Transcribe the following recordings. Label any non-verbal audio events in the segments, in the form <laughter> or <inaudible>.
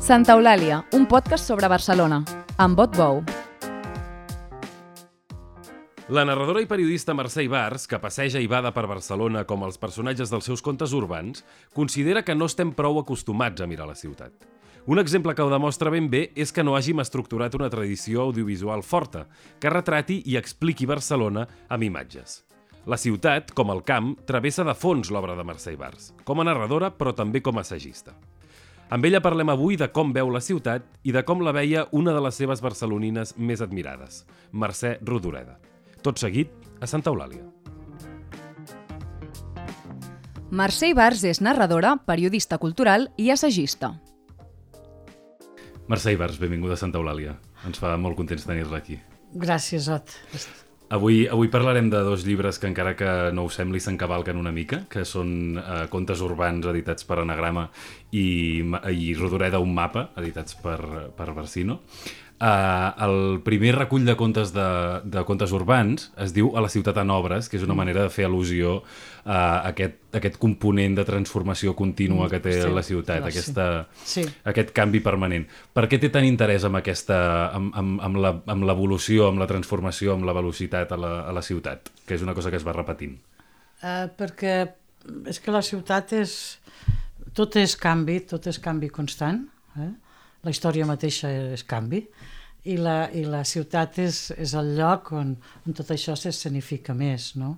Santa Eulàlia, un podcast sobre Barcelona, amb Bot Bou. La narradora i periodista Mercè Ibars, que passeja i bada per Barcelona com els personatges dels seus contes urbans, considera que no estem prou acostumats a mirar la ciutat. Un exemple que ho demostra ben bé és que no hàgim estructurat una tradició audiovisual forta, que retrati i expliqui Barcelona amb imatges. La ciutat, com el camp, travessa de fons l'obra de Mercè Ibars, com a narradora però també com a assagista. Amb ella parlem avui de com veu la ciutat i de com la veia una de les seves barcelonines més admirades, Mercè Rodoreda. Tot seguit, a Santa Eulàlia. Mercè Ibars és narradora, periodista cultural i assagista. Mercè Ibars, benvinguda a Santa Eulàlia. Ens fa molt contents tenir-la aquí. Gràcies, Ot. Avui, avui parlarem de dos llibres que encara que no ho sembli s'encavalquen una mica, que són eh, contes urbans editats per Anagrama i, i Rodoreda un mapa, editats per, per Barsino. Uh, el primer recull de contes de, de contes urbans es diu A la ciutat en obres, que és una manera de fer al·lusió a aquest, aquest component de transformació contínua que té sí, la ciutat, sí. aquesta, Sí. aquest canvi permanent. Per què té tant interès amb aquesta, amb, amb, amb la- amb l'evolució, amb la transformació, amb la velocitat a la, a la ciutat? Que és una cosa que es va repetint. Uh, perquè és que la ciutat és... Tot és canvi, tot és canvi constant. Eh? La història mateixa és canvi. I la, i la ciutat és, és el lloc on, on tot això s'escenifica més, no?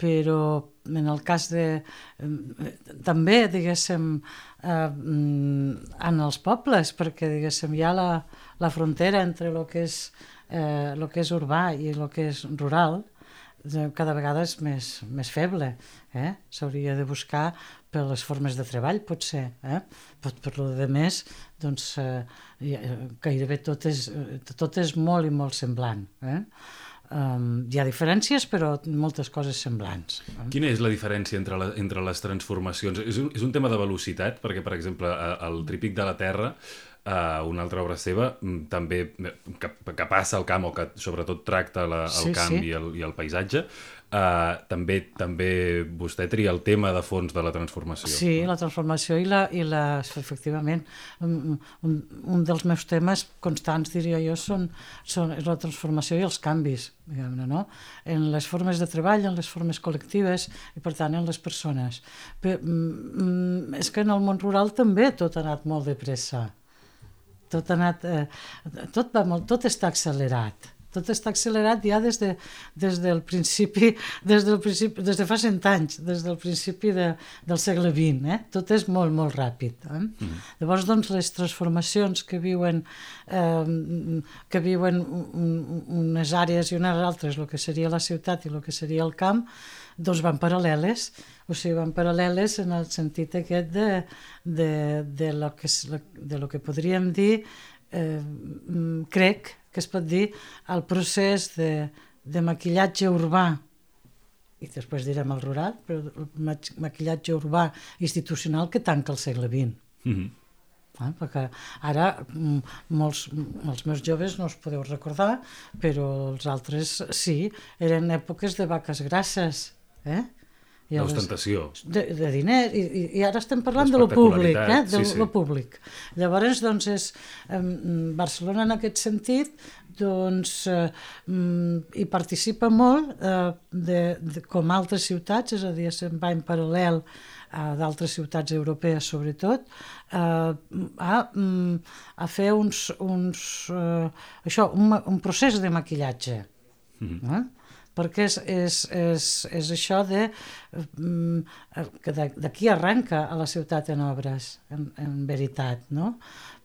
Però en el cas de... També, diguéssim, eh, en els pobles, perquè, diguéssim, hi ha la, la frontera entre el que és, eh, lo que és urbà i el que és rural, cada vegada és més, més feble. Eh? S'hauria de buscar per les formes de treball, potser. Eh? Per, per lo de més, doncs, eh, ha- gairebé tot és, eh, tot és molt i molt semblant. Eh? Um, hi ha diferències, però moltes coses semblants. Eh? Quina és la diferència entre, la, entre les transformacions? És un, és un tema de velocitat, perquè, per exemple, el trípic de la Terra, uh, una altra obra seva, mm, també eh, que, que passa al camp o que sobretot tracta la, el Sí, camp sí. i, el, i el paisatge, uh, també també vostè tria el tema de fons de la transformació. Sí, la transformació i la, i la efectivament, un, un, dels meus temes constants, diria jo, són, són la transformació i els canvis, diguem-ne, no? En les formes de treball, en les formes col·lectives i, per tant, en les persones. Però, mm, és que en el món rural també tot ha anat molt de pressa. Tot ha anat... Eh, tot, va molt, tot està accelerat. Tot està accelerat ja des, de, des del principi, <laughs> des, del principi, des de fa cent anys, des del principi de, del segle XX. Eh? Tot és molt, molt ràpid. Eh? Mm. Llavors, doncs, les transformacions que viuen, eh, que viuen un- un- unes àrees i unes altres, el que seria la ciutat i el que seria el camp, doncs van paral·leles, o sigui, van paral·leles en el sentit aquest de, de, de, lo, que, de lo que podríem dir, eh, mm, crec que es pot dir, el procés de, de maquillatge urbà, i després direm el rural, però el ma- maquillatge urbà institucional que tanca el segle XX. Mm -hmm. Eh? Perquè ara mm, molts, els meus joves no us podeu recordar, però els altres sí, eren èpoques de vaques grasses. Eh? I L'ostentació. de, de diners, i, i- ara estem parlant de lo públic, eh? De sí, sí. lo públic. Llavors, doncs, és, eh, Barcelona en aquest sentit doncs, eh, mm, hi participa molt eh, de, de, com altres ciutats, és a dir, se'n va en paral·lel a d'altres ciutats europees sobretot, eh, a, mm, a fer uns, uns eh, això, un, un procés de maquillatge. Mm eh? Perquè és, és, és, és això de mm, que de- d'aquí arrenca a la ciutat en obres, en, en veritat, no?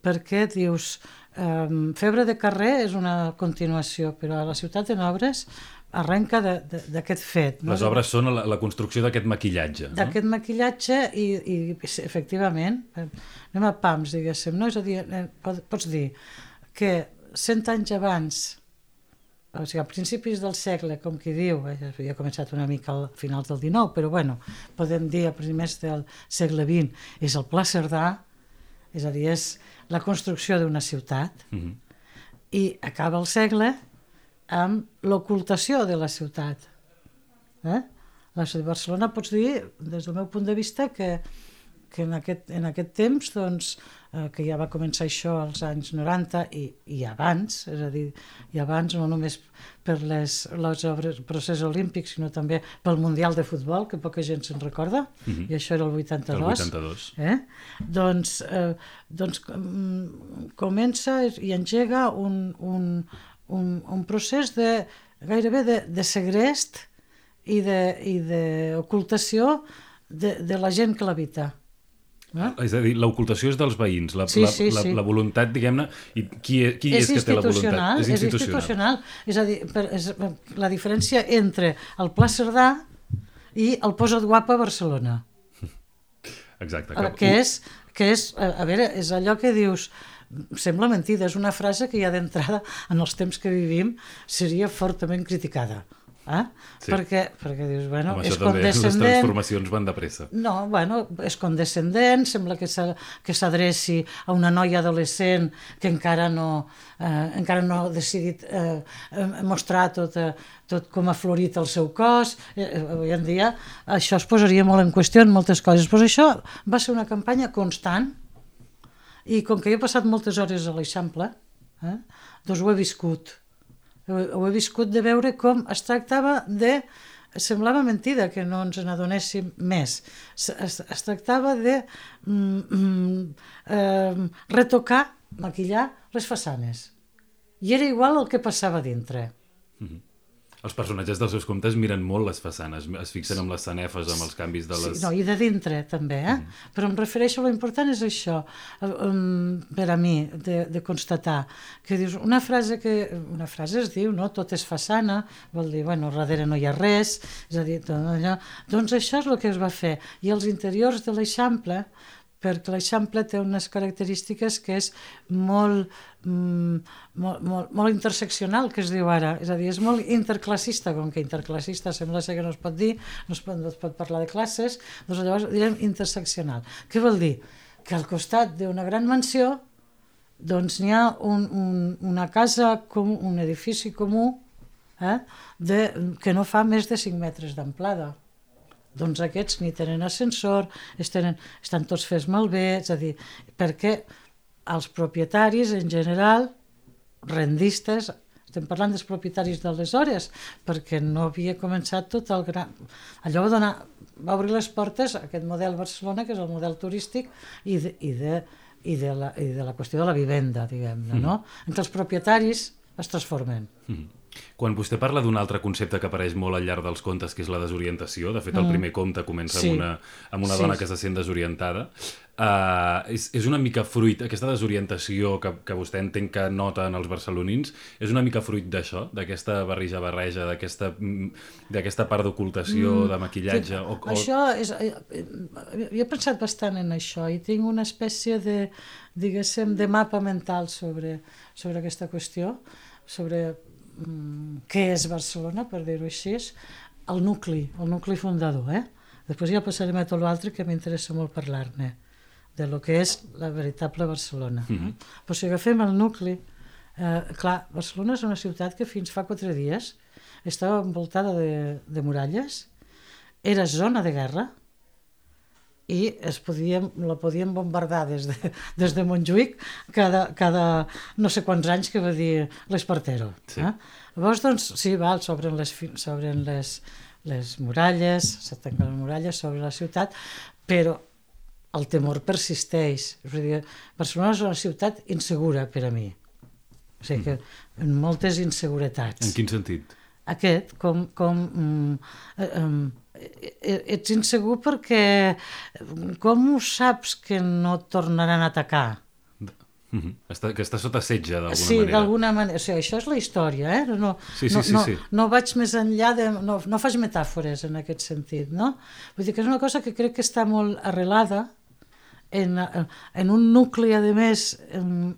Perquè dius, um, Febre de carrer és una continuació, però a la ciutat en obres arrenca d'aquest fet. No? Les obres són la, la construcció d'aquest maquillatge. No? d'aquest maquillatge i, i efectivament anem a pams, diguéssim no? és a dir, eh, pot- pots dir que cent anys abans o sigui, a principis del segle, com qui diu, eh, havia començat una mica al finals del XIX, però bueno, podem dir a primers del segle XX, és el Pla Cerdà, és a dir, és la construcció d'una ciutat, Mm -hmm. i acaba el segle amb l'ocultació de la ciutat. Eh? La ciutat de Barcelona pots dir, des del meu punt de vista, que, que en aquest, en aquest temps, doncs, eh, que ja va començar això als anys 90 i, i abans, és a dir, i abans no només per les, les obres, procés olímpic, sinó també pel Mundial de Futbol, que poca gent se'n recorda, mm -hmm. i això era el 82. El 82. Eh? Doncs, eh, doncs com, comença i engega un, un, un, un procés de gairebé de, de segrest i d'ocultació de, de la gent que l'habita. Eh? És a dir, l'ocultació és dels veïns, la, sí, la, sí, la, sí. la voluntat, diguem-ne, i qui, qui és, és que té la voluntat? És institucional. És a dir, per, és, la diferència entre el Pla Cerdà i el Posa't Guapa a Barcelona. Exacte. Que, que, és, que és, a veure, és allò que dius, sembla mentida, és una frase que ja d'entrada, en els temps que vivim, seria fortament criticada. Eh? Sí. Perquè, perquè dius, bueno, Amb és també, condescendent... Les transformacions van de pressa. No, bueno, és condescendent, sembla que s'adreci a una noia adolescent que encara no, eh, encara no ha decidit eh, mostrar tot, eh, tot com ha florit el seu cos. Eh, avui en dia això es posaria molt en qüestió en moltes coses. Però això va ser una campanya constant i com que he passat moltes hores a l'Eixample, eh, doncs ho he viscut ho he viscut de veure com es tractava de semblava mentida que no ens n'adonéssim més. Es, es, es tractava de mm, mm, eh, retocar, maquillar les façanes. I era igual el que passava dintre. Mm -hmm els personatges dels seus contes miren molt les façanes, es fixen amb les sanefes, amb els canvis de les... Sí, no, i de dintre també, eh? Mm. Però em refereixo, a l'important és això, um, per a mi, de, de constatar, que dius, una frase que, una frase es diu, no?, tot és façana, vol dir, bueno, darrere no hi ha res, és a dir, tot allò, doncs això és el que es va fer. I els interiors de l'Eixample, perquè l'Eixample té unes característiques que és molt, mm, molt, molt, molt interseccional, que es diu ara, és a dir, és molt interclassista, com que interclassista sembla ser que no es pot dir, no es pot, no es pot parlar de classes, doncs llavors direm interseccional. Què vol dir? Que al costat d'una gran mansió doncs n'hi ha un, un, una casa, com, un edifici comú, eh, de, que no fa més de 5 metres d'amplada doncs aquests ni tenen ascensor, es tenen, estan tots fets malbé, és a dir, perquè els propietaris en general, rendistes, estem parlant dels propietaris d'aleshores, perquè no havia començat tot el gran... Allò va, donar, va obrir les portes a aquest model Barcelona, que és el model turístic, i de, i de, i de, la, i de la qüestió de la vivenda, diguem-ne, no? Mm. Entre els propietaris es transformen. Mm. Quan vostè parla d'un altre concepte que apareix molt al llarg dels contes, que és la desorientació, de fet el mm. primer conte comença sí. amb una, amb una sí. dona que se sent desorientada, uh, és, és una mica fruit, aquesta desorientació que, que vostè entenc que nota en els barcelonins, és una mica fruit d'això, d'aquesta barrija-barreja, d'aquesta part d'ocultació, mm. de maquillatge... O, o... Això és... Eh, eh, jo he pensat bastant en això i tinc una espècie de, diguéssim, de mapa mental sobre, sobre aquesta qüestió, sobre Mm, què és Barcelona, per dir-ho així, el nucli, el nucli fundador. Eh? Després ja passarem a tot l'altre que m'interessa molt parlar-ne, de lo que és la veritable Barcelona. Mm -hmm. Però si agafem el nucli, eh, clar, Barcelona és una ciutat que fins fa quatre dies estava envoltada de, de muralles, era zona de guerra, i es podien, la podien bombardar des de, des de Montjuïc cada, cada no sé quants anys que va dir l'Espartero. Sí. Eh? Llavors, doncs, sí, val, s'obren les, s'obren les, les muralles, se tanquen les muralles sobre la ciutat, però el temor persisteix. És a dir, Barcelona és una ciutat insegura per a mi. O sigui que en moltes inseguretats. En quin sentit? Aquest, com, com mm, eh, eh, ets insegur perquè com ho saps que no tornaran a atacar? Mm -hmm. està, que està sota setge d'alguna sí, manera. Sí, d'alguna manera. O sigui, això és la història, eh? No, sí, sí, no, sí, no, sí. no vaig més enllà de... No, no faig metàfores en aquest sentit, no? Vull dir que és una cosa que crec que està molt arrelada en, en un nucli, a més,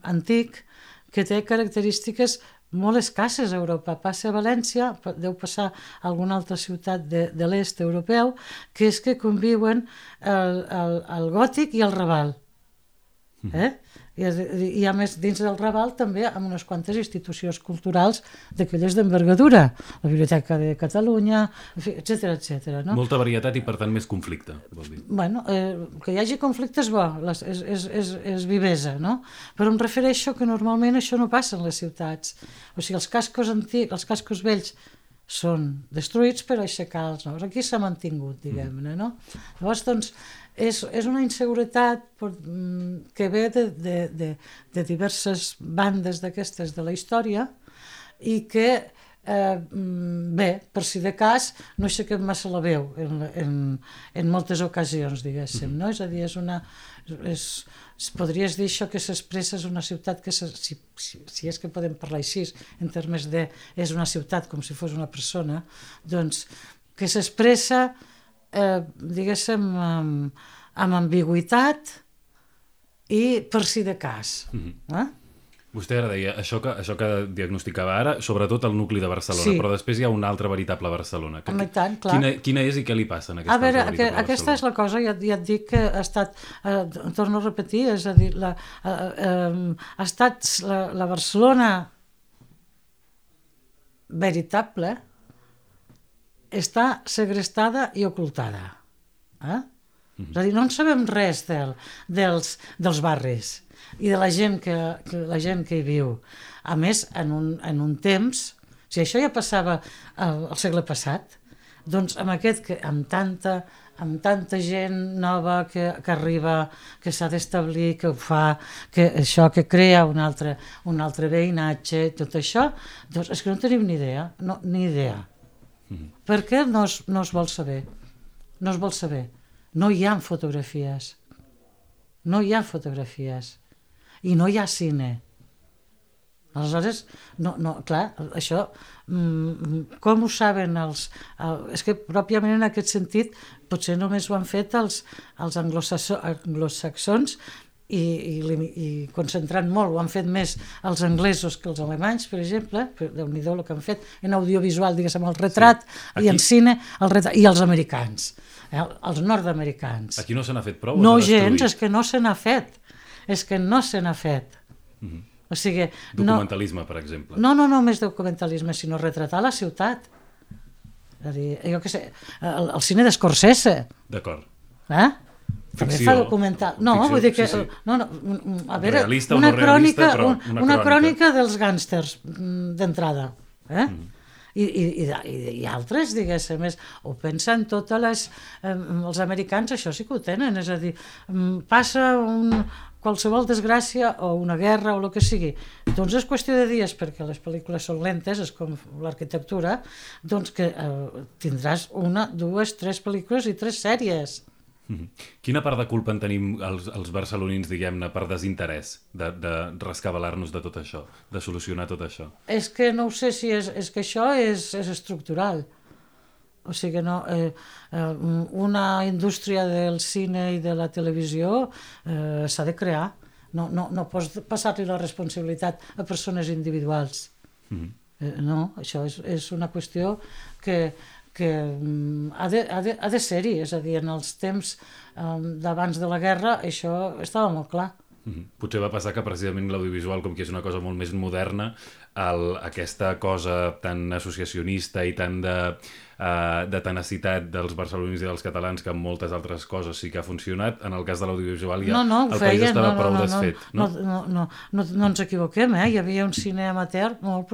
antic, que té característiques molt escasses a Europa. Passa a València, deu passar a alguna altra ciutat de, de l'est europeu, que és que conviuen el, el, el gòtic i el raval. Mm. Eh? I, I a més, dins del Raval també amb unes quantes institucions culturals d'aquelles d'envergadura, la Biblioteca de Catalunya, etc etc. no? Molta varietat i, per tant, més conflicte, vol dir. Bueno, eh, que hi hagi conflicte és bo, les, és, és, és, és vivesa, no? Però em refereixo que normalment això no passa en les ciutats. O sigui, els cascos antics, els cascos vells són destruïts per aixecar els nous. Aquí s'ha mantingut, diguem-ne, no? Llavors, doncs, és, és una inseguretat per, mm, que ve de, de, de, de diverses bandes d'aquestes de la història i que eh, mm, bé, per si de cas no aixequem massa la veu en, en, en moltes ocasions diguéssim, no? és a dir, és una és, es podries dir això que s'expressa és una ciutat que si, si, si és que podem parlar així en termes de és una ciutat com si fos una persona doncs que s'expressa eh, diguéssim, amb, amb ambigüitat i per si de cas. Mm -hmm. eh? Vostè ara deia, això que, això que diagnosticava ara, sobretot el nucli de Barcelona, sí. però després hi ha una altra veritable Barcelona. Que, Home, tant, clar. Quina, quina és i què li passa en aquesta a veure, que, aquesta és la cosa, ja, ja et dic que ha estat, eh, torno a repetir, és a dir, la, eh, eh, ha estat la, la Barcelona veritable, està segrestada i ocultada. Eh? Mm -hmm. És a dir, no en sabem res del, dels, dels barris i de la gent que, que, la gent que hi viu. A més, en un, en un temps, si això ja passava al, al segle passat, doncs amb aquest, que, amb tanta amb tanta gent nova que, que arriba, que s'ha d'establir, que ho fa, que això que crea un altre, un altre veïnatge, tot això, doncs és que no tenim ni idea, no, ni idea. -hmm. Per què no es, no es vol saber? No es vol saber. No hi ha fotografies. No hi ha fotografies. I no hi ha cine. Aleshores, no, no, clar, això, mm, com ho saben els... El, és que pròpiament en aquest sentit potser només ho han fet els, els anglosaxons i, i, i concentrant molt, ho han fet més els anglesos que els alemanys, per exemple, déu nhi el que han fet en audiovisual, diguéssim, el retrat, sí. i en cine, el retrat, i els americans, eh, els nord-americans. Aquí no se n'ha fet prou? No gens, és que no se n'ha fet, és que no se n'ha fet. Mm -hmm. O sigui, documentalisme, no, per exemple. No, no, no més documentalisme, sinó retratar la ciutat. És a dir, jo què sé, el, el cine d'Escorsese. D'acord. Eh? També fa documental. No, ficció, vull dir que... Sí, sí. No, no, a veure, realista una, no crònica, realista, una, una crònica dels gàngsters mm, d'entrada. Eh? Mm. I, i, i, i altres, diguéssim, més, ho pensen totes les... Eh, els americans això sí que ho tenen, és a dir, passa un, qualsevol desgràcia o una guerra o el que sigui, doncs és qüestió de dies perquè les pel·lícules són lentes, és com l'arquitectura, doncs que eh, tindràs una, dues, tres pel·lícules i tres sèries. Mhm. Quina part de culpa en tenim els, els barcelonins, diguem-ne, per desinterès de, de rescabalar-nos de tot això, de solucionar tot això? És que no ho sé si és, és que això és, és estructural. O sigui, no, eh, eh, una indústria del cine i de la televisió eh, s'ha de crear. No, no, no pots passar-li la responsabilitat a persones individuals. Mm -hmm. eh, no, això és, és una qüestió que que mm, ha de, ha de, ha de ser-hi, és a dir, en els temps um, d'abans de la guerra això estava molt clar. Mm -hmm. Potser va passar que precisament l'audiovisual, com que és una cosa molt més moderna, el, aquesta cosa tan associacionista i tan de, uh, de tenacitat dels barcelonins i dels catalans que en moltes altres coses sí que ha funcionat, en el cas de l'audiovisual ja no, no, el feia, país estava no, prou no, desfet. No, no, no, no, no, no ens equivoquem, eh? hi havia un cine amateur molt,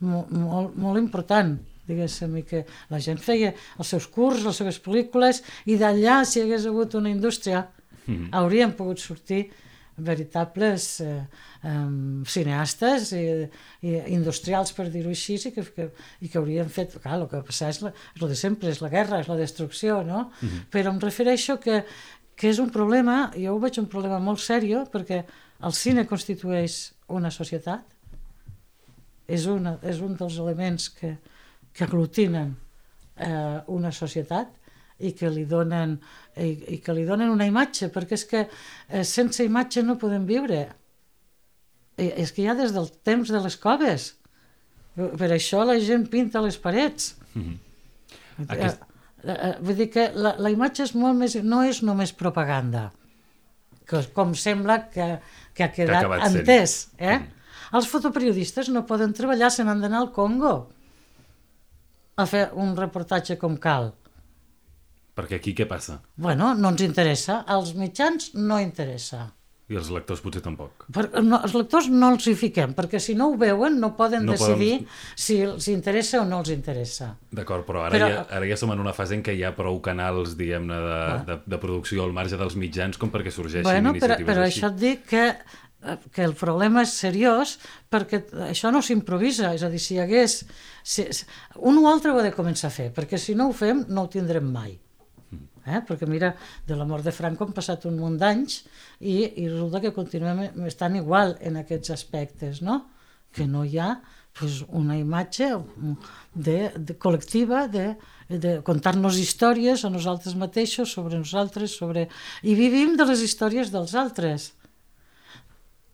molt, molt, molt important diguéssim, i que la gent feia els seus curs, les seves pel·lícules, i d'allà, si hagués hagut una indústria, mm haurien pogut sortir veritables eh, eh, cineastes i, i industrials, per dir-ho així, i que, que, i que haurien fet... Clar, el que passa és, la, és el de sempre, és la guerra, és la destrucció, no? Mm -hmm. Però em refereixo que, que és un problema, jo ho veig un problema molt seriós, perquè el cine constitueix una societat, és, una, és un dels elements que, que aglutinen eh, una societat i que li donen i, i que li donen una imatge, perquè és que eh, sense imatge no podem viure. I, és que ja des del temps de les coves. Per això la gent pinta les parets. Mm -hmm. Aquest... eh, eh, vull dir que la, la imatge és molt més, no és només propaganda. que com sembla que, que ha ha quedat acabat sent. entès. Eh? Els fotoperiodistes no poden treballar, se n'han d'anar al Congo a fer un reportatge com cal. Perquè aquí què passa? Bueno, no ens interessa, als mitjans no interessa. I els lectors potser tampoc. Per, no, els lectors no els hi fiquem, perquè si no ho veuen no poden No no poden- decidir si els interessa o no els interessa. D'acord, però ara, Però- ja, ara ja som en una fase en què hi ha prou canals, diguem-ne, de, de, de producció al marge dels mitjans com perquè sorgeixin Bueno, però, iniciatives però així. això et dic que, que el problema és seriós perquè això no s'improvisa, és a dir, si hi hagués... Si, un o altre ho ha de començar a fer, perquè si no ho fem no ho tindrem mai. Eh? Perquè mira, de la mort de Franco han passat un munt d'anys i, i resulta que continuem estant igual en aquests aspectes, no? Que no hi ha pues, una imatge de, de col·lectiva de, de contar-nos històries a nosaltres mateixos, sobre nosaltres, sobre... I vivim de les històries dels altres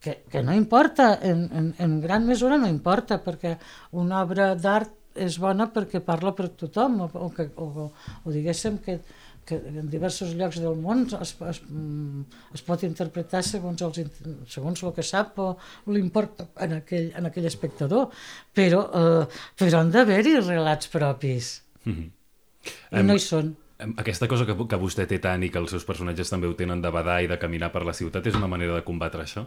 que, que no importa, en, en, en gran mesura no importa, perquè una obra d'art és bona perquè parla per tothom, o, o, que, o, o diguéssim que, que en diversos llocs del món es, es, mm, es pot interpretar segons, els, segons el que sap o l'import en, aquell, en aquell espectador, però, eh, però han d'haver-hi relats propis, Mhm. i no hi són. Aquesta cosa que, que vostè té tant i que els seus personatges també ho tenen de badar i de caminar per la ciutat és una manera de combatre això?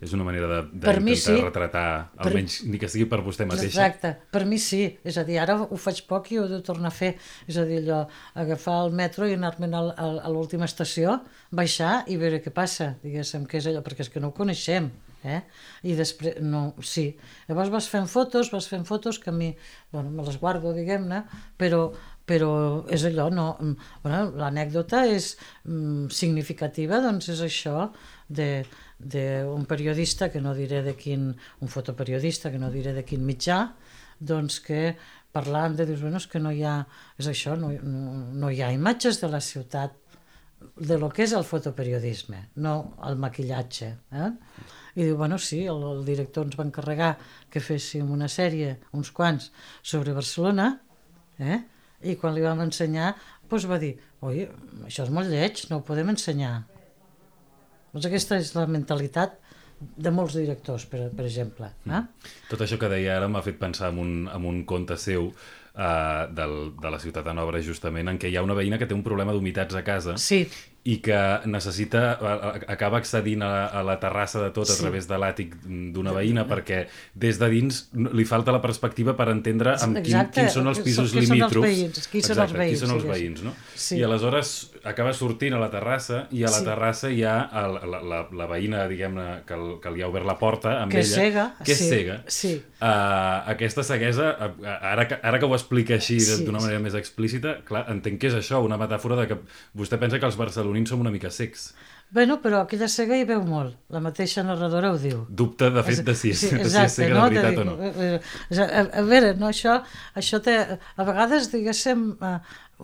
És una manera de- Per mi sí. retratar, Per- almenys ni que sigui per vostè mateixa? Exacte, per mi sí, és a dir, ara ho faig poc i ho he de tornar a fer, és a dir, allò, agafar el metro i anar-me'n al- al- a l'última estació, baixar i veure què passa, diguéssim, què és allò, perquè és que no ho coneixem, eh? I després, no, sí. Llavors vas fent fotos, vas fent fotos que a mi, bueno, me les guardo, diguem-ne, però, però és allò, no, mm, bueno, l'anècdota és mm, significativa, doncs és això de d'un periodista, que no diré de quin, un fotoperiodista, que no diré de quin mitjà, doncs que parlant de, dius, bueno, és que no hi ha, és això, no, no, no hi ha imatges de la ciutat de lo que és el fotoperiodisme, no el maquillatge. Eh? I diu, bueno, sí, el, el director ens va encarregar que féssim una sèrie, uns quants, sobre Barcelona, eh? i quan li vam ensenyar, doncs va dir, oi, això és molt lleig, no ho podem ensenyar. Doncs aquesta és la mentalitat de molts directors, per, per exemple. Eh? Tot això que deia ara m'ha fet pensar en un, en un conte seu uh, del, de la ciutat en obra justament, en què hi ha una veïna que té un problema d'humitats a casa Sí, i que necessita, a- a- acaba accedint a, a la terrassa de tot a Sí. través de l'àtic d'una veïna perquè des de dins li falta la perspectiva per entendre amb quin, Exacte, quins són els pisos qui són els limítrofs. veïns, qui són els veïns, qui són els veïns, no? Sí. I aleshores acaba sortint a la terrassa i a la Sí. terrassa hi ha el, la, la, la veïna, diguem-ne, que, el- que li ha obert la porta amb Que és ella. cega, Que és sí, cega. sí. Uh, aquesta ceguesa, uh, ara, que, ara que ho explica així Sí, d'una manera més explícita, clar, entenc que és això, una metàfora de que vostè pensa que els barcelonins som una mica secs. Bueno, però aquella cega hi veu molt. La mateixa narradora ho diu. Dubte, de fet, de si, Sí, de si és exacte, cega no? de veritat o no. dic, eh, eh, A, a veure, no, això, això té, a vegades, diguéssim, eh,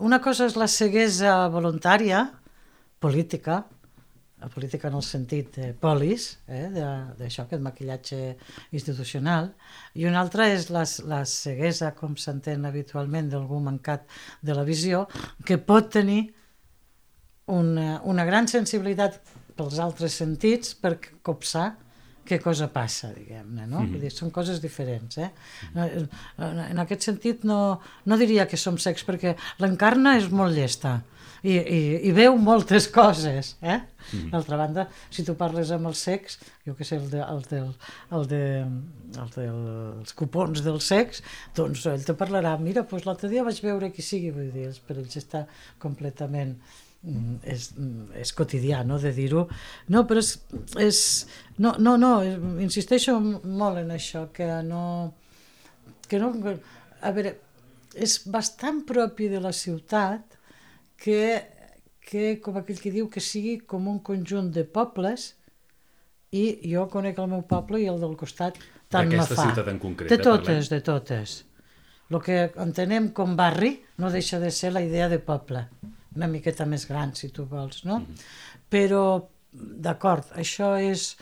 una cosa és la ceguesa voluntària, política, la política en el sentit de polis, eh, de- d'això, aquest maquillatge institucional, i una altra és la, la ceguesa, com s'entén habitualment, d'algú mancat de la visió, que pot tenir una, una gran sensibilitat pels altres sentits per copsar què cosa passa, diguem-ne, no? Mm -hmm. dir, són coses diferents, eh? En, en aquest sentit no, no diria que som secs, perquè l'encarna és molt llesta i, i, i veu moltes <laughs> coses, eh? Mm -hmm. D'altra banda, si tu parles amb els secs, jo que sé, el de, el del, el de, el dels cupons dels secs, doncs ell te parlarà, mira, doncs l'altre dia vaig veure qui sigui, vull dir, els- per ells està completament mm, és, mm, és quotidià, no?, de dir-ho. No, però és, és... No, no, no, insisteixo molt en això, que no... Que no a veure, és bastant propi de la ciutat que, que, com aquell que diu, que sigui com un conjunt de pobles i jo conec el meu poble i el del costat tant me fa. ciutat en concret, De eh, parlem. totes, de totes. El que entenem com barri no deixa de ser la idea de poble, una miqueta més gran, si tu vols, no? Però, d'acord, això és,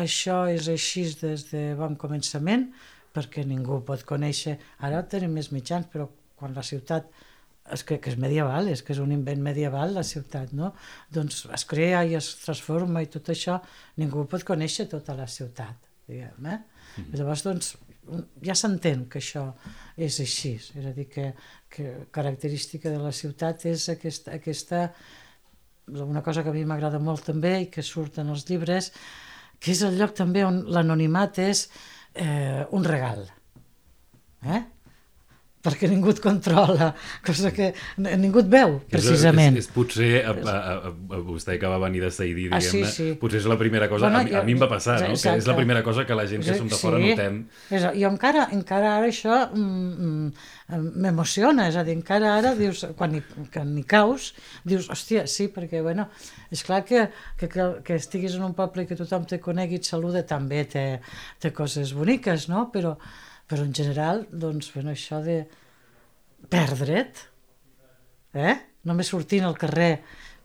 això és així des de bon començament, perquè ningú pot conèixer... Ara tenim més mitjans, però quan la ciutat és que, que és medieval, és que és un invent medieval la ciutat, no? Doncs es crea i es transforma i tot això, ningú pot conèixer tota la ciutat, diguem, eh? Mm. Llavors, doncs, ja s'entén que això és així, és a dir, que, que característica de la ciutat és aquesta, aquesta una cosa que a mi m'agrada molt també i que surt en els llibres, que és el lloc també on l'anonimat és eh, un regal. Eh? Perquè ningú et controla, cosa que ningú et veu, precisament. És, és, és potser, a, a, a, a, vostè que va venir de Saidí, diguem-ne, ah, sí, sí. potser és la primera cosa, bueno, a, jo, a mi em va passar, no? que és la primera cosa que la gent que som de fora sí. notem. És, jo encara, encara ara això mm, mm, m'emociona, és a dir, encara ara dius, quan hi, quan hi caus, dius, hòstia, sí, perquè, bueno, és clar que, que, que, que estiguis en un poble que tothom te conegui i et saluda també té, té coses boniques, no? Però, però en general, doncs, bueno, això de perdre't, eh? només sortint al carrer,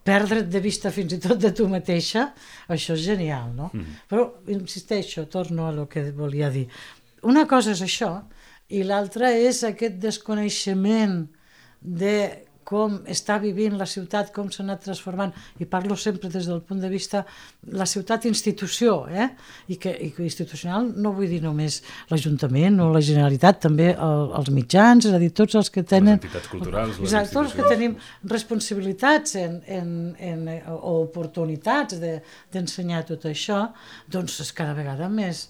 perdre't de vista fins i tot de tu mateixa, això és genial, no? Mm. Però, insisteixo, torno a lo que volia dir. Una cosa és això, i l'altra és aquest desconeixement de com està vivint la ciutat, com s'ha anat transformant, i parlo sempre des del punt de vista la ciutat institució, eh? I, que, i que institucional no vull dir només l'Ajuntament o la Generalitat, també el, els mitjans, és a dir, tots els que tenen... Les entitats culturals, les exacte, tots els que tenim responsabilitats en, en, en, o oportunitats d'ensenyar de, tot això, doncs és cada vegada més,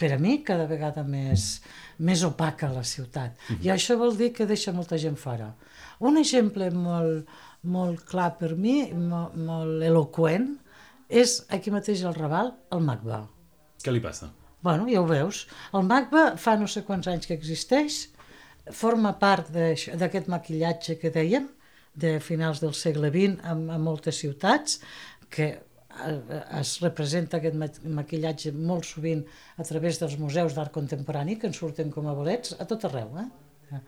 per a mi, cada vegada més, més opaca la ciutat. Mm -hmm. I això vol dir que deixa molta gent fora. Un exemple molt, molt clar per mi, molt, molt eloquent, és aquí mateix al Raval, el MACBA. Què li passa? Bueno, ja ho veus. El MACBA fa no sé quants anys que existeix, forma part d'aquest maquillatge que dèiem, de finals del segle XX a, a moltes ciutats, que es representa aquest maquillatge molt sovint a través dels museus d'art contemporani que en surten com a bolets a tot arreu. Eh?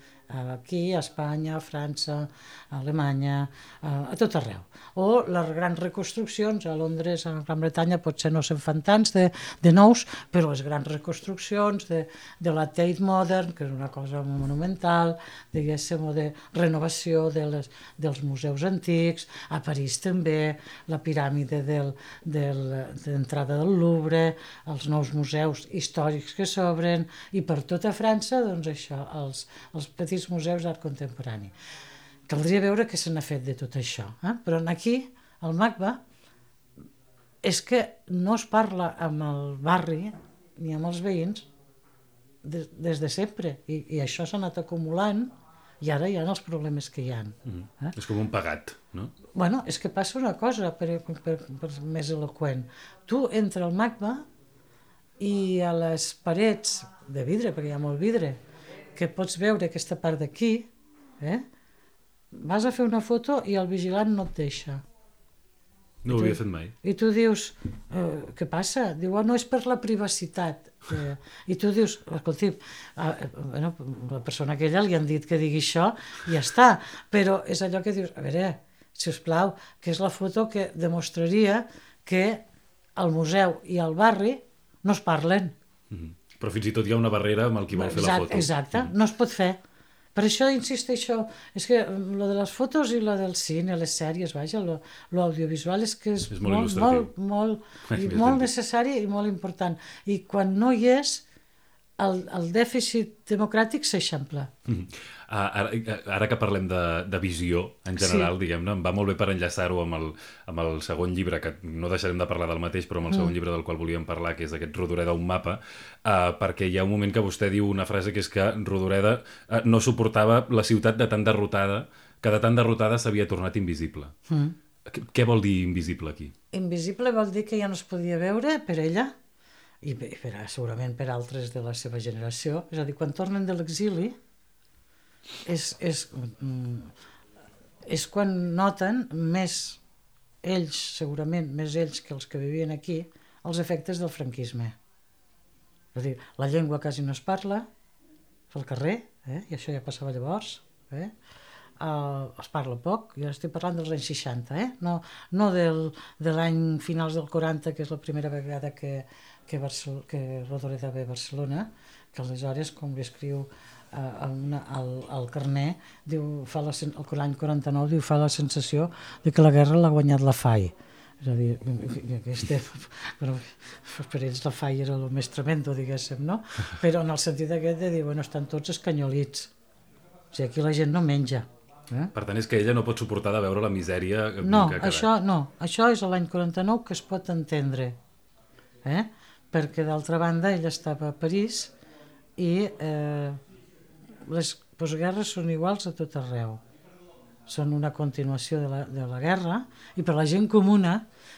Aquí, a Espanya, a França, a Alemanya, a, tot arreu. O les grans reconstruccions, a Londres, a Gran Bretanya, potser no se'n fan tants de, de nous, però les grans reconstruccions de, de la Tate Modern, que és una cosa monumental, diguéssim, o de renovació de les, dels museus antics, a París també, la piràmide del, del, d'entrada del Louvre, els nous museus històrics que s'obren, i per tota França, doncs això, els, els petits museus d'art contemporani. Caldria veure què se n'ha fet de tot això. Eh? Però aquí, al MACBA, és que no es parla amb el barri ni amb els veïns des, des de sempre. I, i això s'ha anat acumulant i ara hi ha els problemes que hi ha. Mm. Eh? És com un pagat, no? Bueno, és que passa una cosa per, per, per més eloquent. Tu entra al MACBA i a les parets de vidre, perquè hi ha molt vidre, que pots veure aquesta part d'aquí, eh? vas a fer una foto i el vigilant no et deixa. No ho havia fet mai. I tu dius, eh, què passa? Diu, oh, no, és per la privacitat. Eh, I tu dius, escolti, eh, bueno, la persona aquella li han dit que digui això i ja està. Però és allò que dius, a veure, si us plau, que és la foto que demostraria que el museu i el barri no es parlen. Mm -hmm però fins i tot hi ha una barrera amb el qui vol exacte, fer la foto. Exacte, mm. no es pot fer. Per això insisteixo, és que lo de les fotos i lo del cine, les sèries, vaja, l'audiovisual és que és, és molt, molt, molt, molt, <laughs> i molt necessari i molt important. I quan no hi és, el, el dèficit democràtic s'eixampla. Mm -hmm. Ara, ara que parlem de, de visió, en general, sí. diguem-ne, em va molt bé per enllaçar-ho amb, el, amb el segon llibre, que no deixarem de parlar del mateix, però amb el segon mm. llibre del qual volíem parlar, que és aquest Rodoreda, un mapa, uh, perquè hi ha un moment que vostè diu una frase que és que Rodoreda uh, no suportava la ciutat de tan derrotada, que de tan derrotada s'havia tornat invisible. Mm. Què vol dir invisible aquí? Invisible vol dir que ja no es podia veure per ella i per, segurament per altres de la seva generació. És a dir, quan tornen de l'exili, és, és, mm, és quan noten més ells, segurament, més ells que els que vivien aquí, els efectes del franquisme. És a dir, la llengua quasi no es parla pel carrer, eh? i això ja passava llavors, eh? Uh, es parla poc, jo estic parlant dels anys 60, eh? no, no del, de l'any finals del 40, que és la primera vegada que, que, Barcel que Rodoreda ve a Barcelona, que aleshores, com li escriu una, al, al carner, diu, fa la, l'any 49 diu, fa la sensació de que la guerra l'ha guanyat la FAI. És a dir, que aquesta, però per ells la FAI era el més tremendo, diguéssim, no? Però en el sentit aquest de dir, bueno, estan tots escanyolits. O sigui, aquí la gent no menja. Eh? Per tant, és que ella no pot suportar de veure la misèria No, que això no. Això és l'any 49 que es pot entendre. Eh? Perquè, d'altra banda, ell estava a París i eh, les postguerres són iguals a tot arreu. Són una continuació de la, de la guerra i per la gent comuna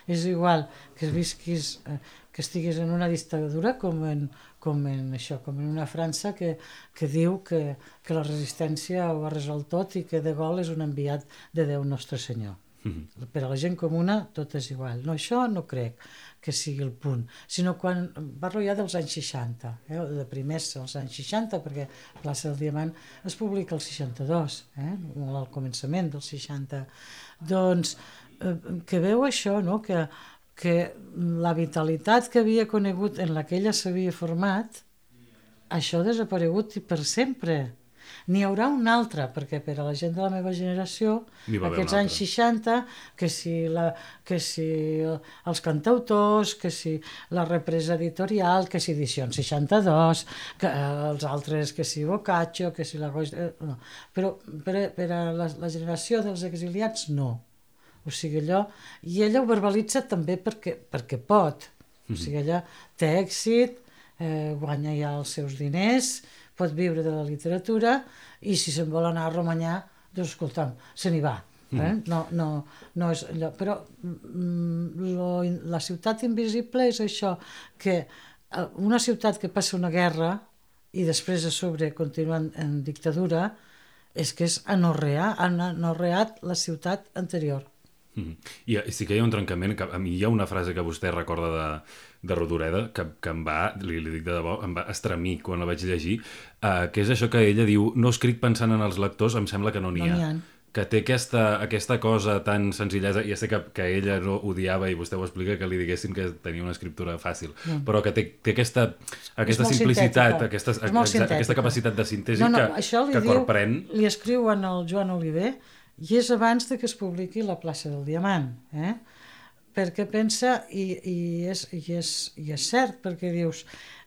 és igual que visquis, eh, que estiguis en una dictadura com en, com en això, com en una França que, que diu que, que la resistència ho ha resolt tot i que De Gaulle és un enviat de Déu Nostre Senyor. Mhm. Per a la gent comuna tot és igual. No, això no crec que sigui el punt, sinó quan parlo ja dels anys 60, eh, de primers als anys 60, perquè Plaça del Diamant es publica el 62, eh, al començament del 60. Doncs eh, que veu això, no? que, que la vitalitat que havia conegut en la que ella s'havia format, això ha desaparegut per sempre. N'hi haurà una altra, perquè per a la gent de la meva generació, aquests anys altra. 60, que si, la, que si els cantautors, que si la represa editorial, que si edició 62, que eh, els altres, que si Boccaccio, que si la... Eh, no. Però per, per a la, la generació dels exiliats, no. O sigui, allò... I ella ho verbalitza també perquè, perquè pot. O sigui, ella té èxit, eh, guanya ja els seus diners, pot viure de la literatura i si se'n vol anar a Romanyà, doncs escolta'm, se n'hi va. Eh? No, no, no és allò. Però mm, lo, la ciutat invisible és això, que eh, una ciutat que passa una guerra i després a sobre continua en, en dictadura, és que és anorrear, han anorreat la ciutat anterior. Mhm. I i sí que hi ha un trencament, que a mi hi ha una frase que vostè recorda de, de Rodoreda, que, que em va, li, li dic de debò, em va estremir quan la vaig llegir, uh, que és això que ella diu, no escric pensant en els lectors, em sembla que no n'hi No ha. n'hi ha. Que té aquesta, aquesta cosa tan senzillesa, ja sé que, que ella no odiava, i vostè ho explica, que li diguessin que tenia una escriptura fàcil, però que té, té aquesta, aquesta simplicitat, sintètica. aquesta, aquesta, aquesta capacitat de síntesi no, no, que, això li que diu, corprèn. li escriu en el Joan Oliver i és abans de que es publiqui la plaça del Diamant eh? perquè pensa i, i, és, i, és, i és cert perquè dius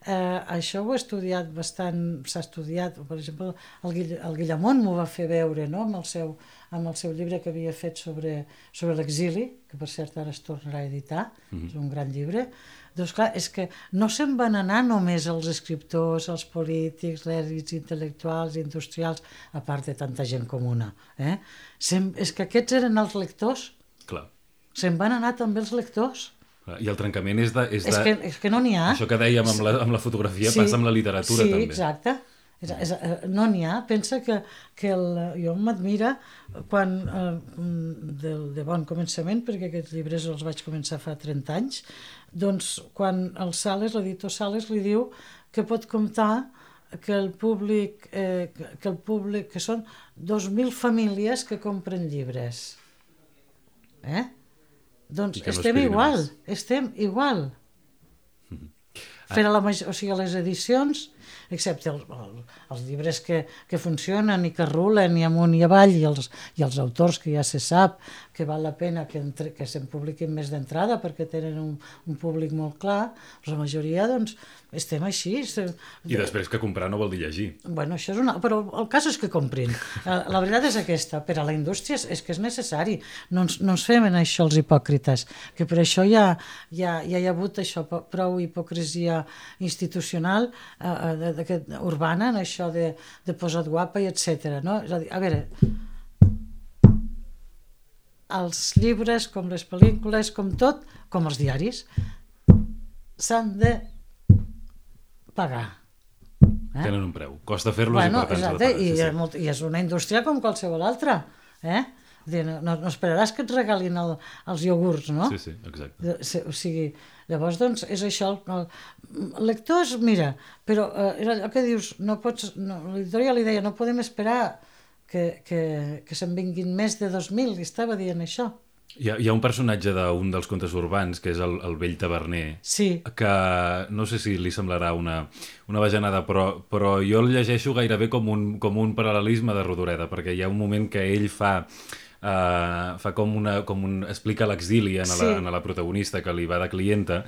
eh, això ho he estudiat bastant s'ha estudiat, per exemple el, Guill el Guillamont m'ho va fer veure no? amb, el seu, amb el seu llibre que havia fet sobre, sobre l'exili que per cert ara es tornarà a editar és un gran llibre doncs clar, és que no se'n van anar només els escriptors, els polítics, els intel·lectuals, industrials, a part de tanta gent comuna. Eh? Se'n, és que aquests eren els lectors, Clar. se'n van anar també els lectors. Clar. I el trencament és de... És És, de... que, és que no n'hi ha. Això que dèiem amb la, amb la fotografia passa amb la literatura sí, també. exacte. És, és, eh, no n'hi ha. Pensa que, que el, jo m'admira quan, eh, de, de bon començament, perquè aquests llibres els vaig començar fa 30 anys, doncs quan el Sales, l'editor Sales, li diu que pot comptar que el públic, eh, que- el públic, que són 2.000 famílies que compren llibres. Eh? Doncs no estem a igual, estem igual. Per a la major, o sigui, a les edicions, excepte el, el, els llibres que, que funcionen i que rulen i amunt i avall i els, i els autors que ja se sap que val la pena que, entre, que se'n publiquin més d'entrada perquè tenen un, un públic molt clar, la majoria doncs estem així. Se, I després que comprar no vol dir llegir. Bueno, això és una... Però el cas és que comprin. La, veritat és aquesta. Per a la indústria és, és que és necessari. No ens, no ens fem en això els hipòcrites, que per això ja, ja, ja hi ha hagut això, prou hipocresia institucional, eh, eh, de- d'aquest- urbana, en això de, de posat guapa i etc. No? És a dir, a veure, els llibres, com les pel·lícules, com tot, com els diaris, s'han de pagar. Eh? Tenen un preu. Costa fer-los Bueno, i per tant exacte, pagar. i, Sí, és sí. molt, i és una indústria com qualsevol altra. Eh? Dir, No, no, no esperaràs que et regalin el, els iogurts, no? sí, sí, exacte. O sigui, llavors, doncs, és això. El, el lectors, mira, però eh, era allò que dius, no pots, no, l'editorial li deia, no podem esperar que, que, que se'n vinguin més de 2.000, li estava dient això. Hi ha, hi ha un personatge d'un dels contes urbans, que és el, el vell taverner, Sí, que no sé si li semblarà una, una bajanada, però, però jo el llegeixo gairebé com un, com un paral·lelisme de Rodoreda, perquè hi ha un moment que ell fa... Uh, fa com una, com un, explica l'exili a, Sí. la, a la protagonista que li va de clienta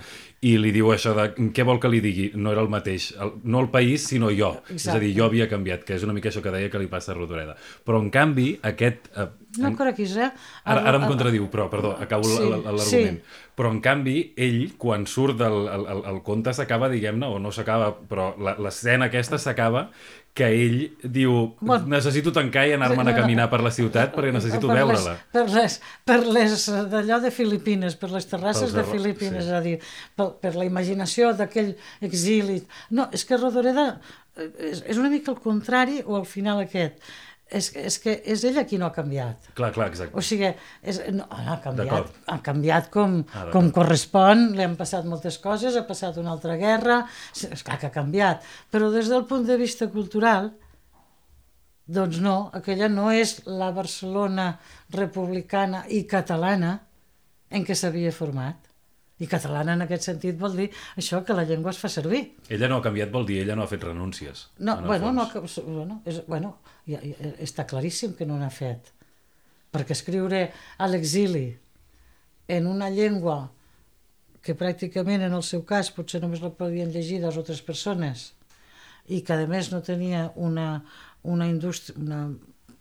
i li diu això de què vol que li digui? No era el mateix, el, no el país sinó jo, és a dir, Exacte. jo havia canviat que és una mica això que deia que li passa a Rodoreda però en canvi aquest uh, no correguis, eh? Ara, ara em contradiu, però, perdó, acabo Sí, l'argument. sí. Però, en canvi, ell, quan surt del el, el, el conte, s'acaba, diguem-ne, o no s'acaba, però l'escena aquesta s'acaba que ell diu, Bueno. necessito tancar i anar-me'n a caminar per la ciutat perquè necessito per veure-la. Per les, per les d'allò de Filipines, per les terrasses Pels de Filipines, sí. és a dir, per, per la imaginació d'aquell exili. No, és que Rodoreda eh, és, és una mica el contrari o al final aquest. És, és que és ella qui no ha canviat. Clar, clar, exacte. O sigui, és, no, ha canviat, ha canviat com, Ah, com correspon, li han passat moltes coses, ha passat una altra guerra, és clar que ha canviat, però des del punt de vista cultural, doncs no, aquella no és la Barcelona republicana i catalana en què s'havia format. I catalana en aquest sentit vol dir això que la llengua es fa servir. Ella no ha canviat, vol dir, ella no ha fet renúncies. No, bueno, no, fons. bueno, és, bueno ja, ja, està claríssim que no n'ha fet. Perquè escriure a l'exili en una llengua que pràcticament en el seu cas potser només la podien llegir dues o tres persones i que a més no tenia una, una indústria, una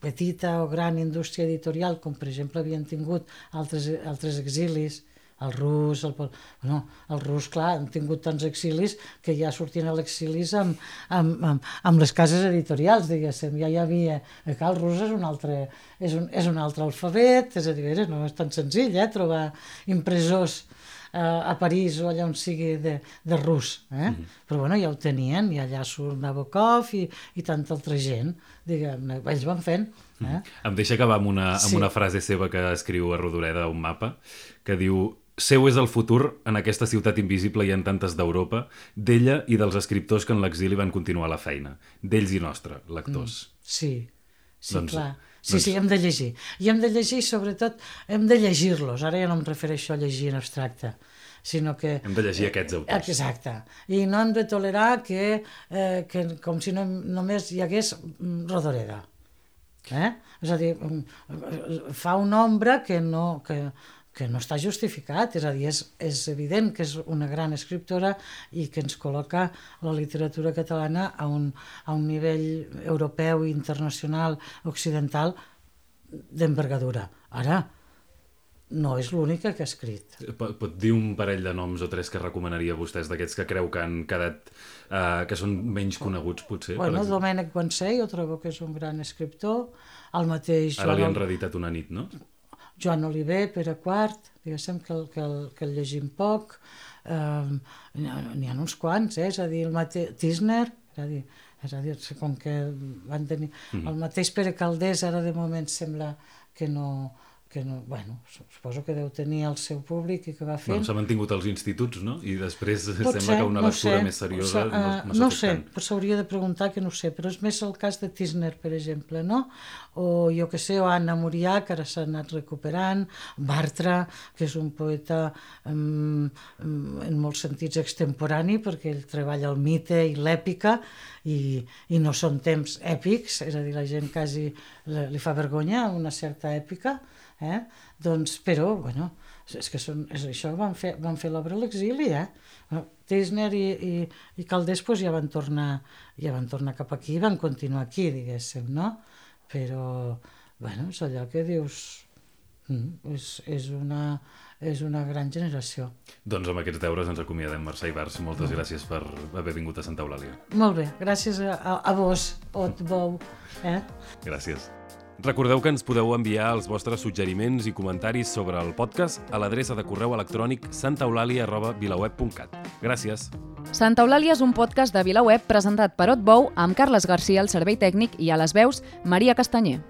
petita o gran indústria editorial com per exemple havien tingut altres, altres exilis el rus, el, bueno, el rus, clar, han tingut tants exilis que ja sortien a l'exilis amb, amb, amb, amb les cases editorials, diguéssim, ja hi havia... eh, Clar, el rus és un altre, és un, és un altre alfabet, és a dir, no és tan senzill, eh, trobar impressors eh, a París o allà on sigui de, de rus, eh? però bueno, ja ho tenien, i allà surt Nabokov i, i tanta altra gent, diguem-ne, ells van fent. Eh? Em deixa acabar amb una, amb Sí. una frase seva que escriu a Rodoreda un mapa, que diu seu és el futur en aquesta ciutat invisible i en tantes d'Europa, d'ella i dels escriptors que en l'exili van continuar la feina, d'ells i nostre, lectors. Sí, sí, Doncs- clar. Sí, doncs- sí, hem de llegir. I hem de llegir, sobretot, hem de llegir-los. Ara ja no em refereixo a llegir en abstracte, sinó que... Hem de llegir aquests autors. Exacte. I no hem de tolerar que, eh, que com si no, només hi hagués mm, Rodoreda. Eh? És a dir, mm, fa una ombra que no, que, que no està justificat, és a dir, és, és evident que és una gran escriptora i que ens col·loca la literatura catalana a un, a un nivell europeu, internacional, occidental, d'envergadura. Ara, no és l'única que ha escrit. Pot, pot dir un parell de noms o tres que recomanaria a vostès d'aquests que creu que han quedat, uh, que són menys coneguts, potser? Bueno? Domènec Guansé, jo trobo que és un gran escriptor, el mateix Ara li han reeditat una nit, no? Joan Oliver, Pere Quart, diguéssim que el, que el, que el llegim poc, eh, n'hi ha, uns quants, eh? és a dir, el mateix Tisner, és a dir, és a dir, com que van tenir... Mhm. El mateix Pere Caldés ara de moment sembla que no, que no, bueno, suposo que deu tenir el seu públic i que va fent. Bueno, s'ha mantingut als instituts, no? I després Pot sembla ser, que una no lectura sé. més seriosa O no, no no sé, tant. però s'hauria de preguntar que no sé, però és més el cas de Tisner, per exemple, no? O jo que sé, o Anna Murià, que ara s'ha anat recuperant, Bartra, que és un poeta um, en molts sentits extemporani, perquè ell treballa el mite i l'èpica, i, i no són temps èpics, és a dir, la gent quasi li fa vergonya una certa èpica, eh? doncs, però, bueno, és que són, és això, van fer, van fer l'obra a l'exili, eh? Tisner i, i, i Caldés pues, ja van tornar ja van tornar cap aquí i van continuar aquí, diguéssim, no? Però, bueno, és allò que dius... Mm, és, és, una, és una gran generació. Doncs amb aquests deures ens acomiadem, Mercè Ibars. Moltes gràcies per haver vingut a Santa Eulàlia. Molt bé, gràcies a, a, a vos, Ot Bou. Eh? Gràcies. Recordeu que ens podeu enviar els vostres suggeriments i comentaris sobre el podcast a l'adreça de correu electrònic santaeulàlia.vilaweb.cat. Gràcies. Santa Eulàlia és un podcast de VilaWeb presentat per Otbou amb Carles Garcia al servei tècnic i a les veus Maria Castanyer.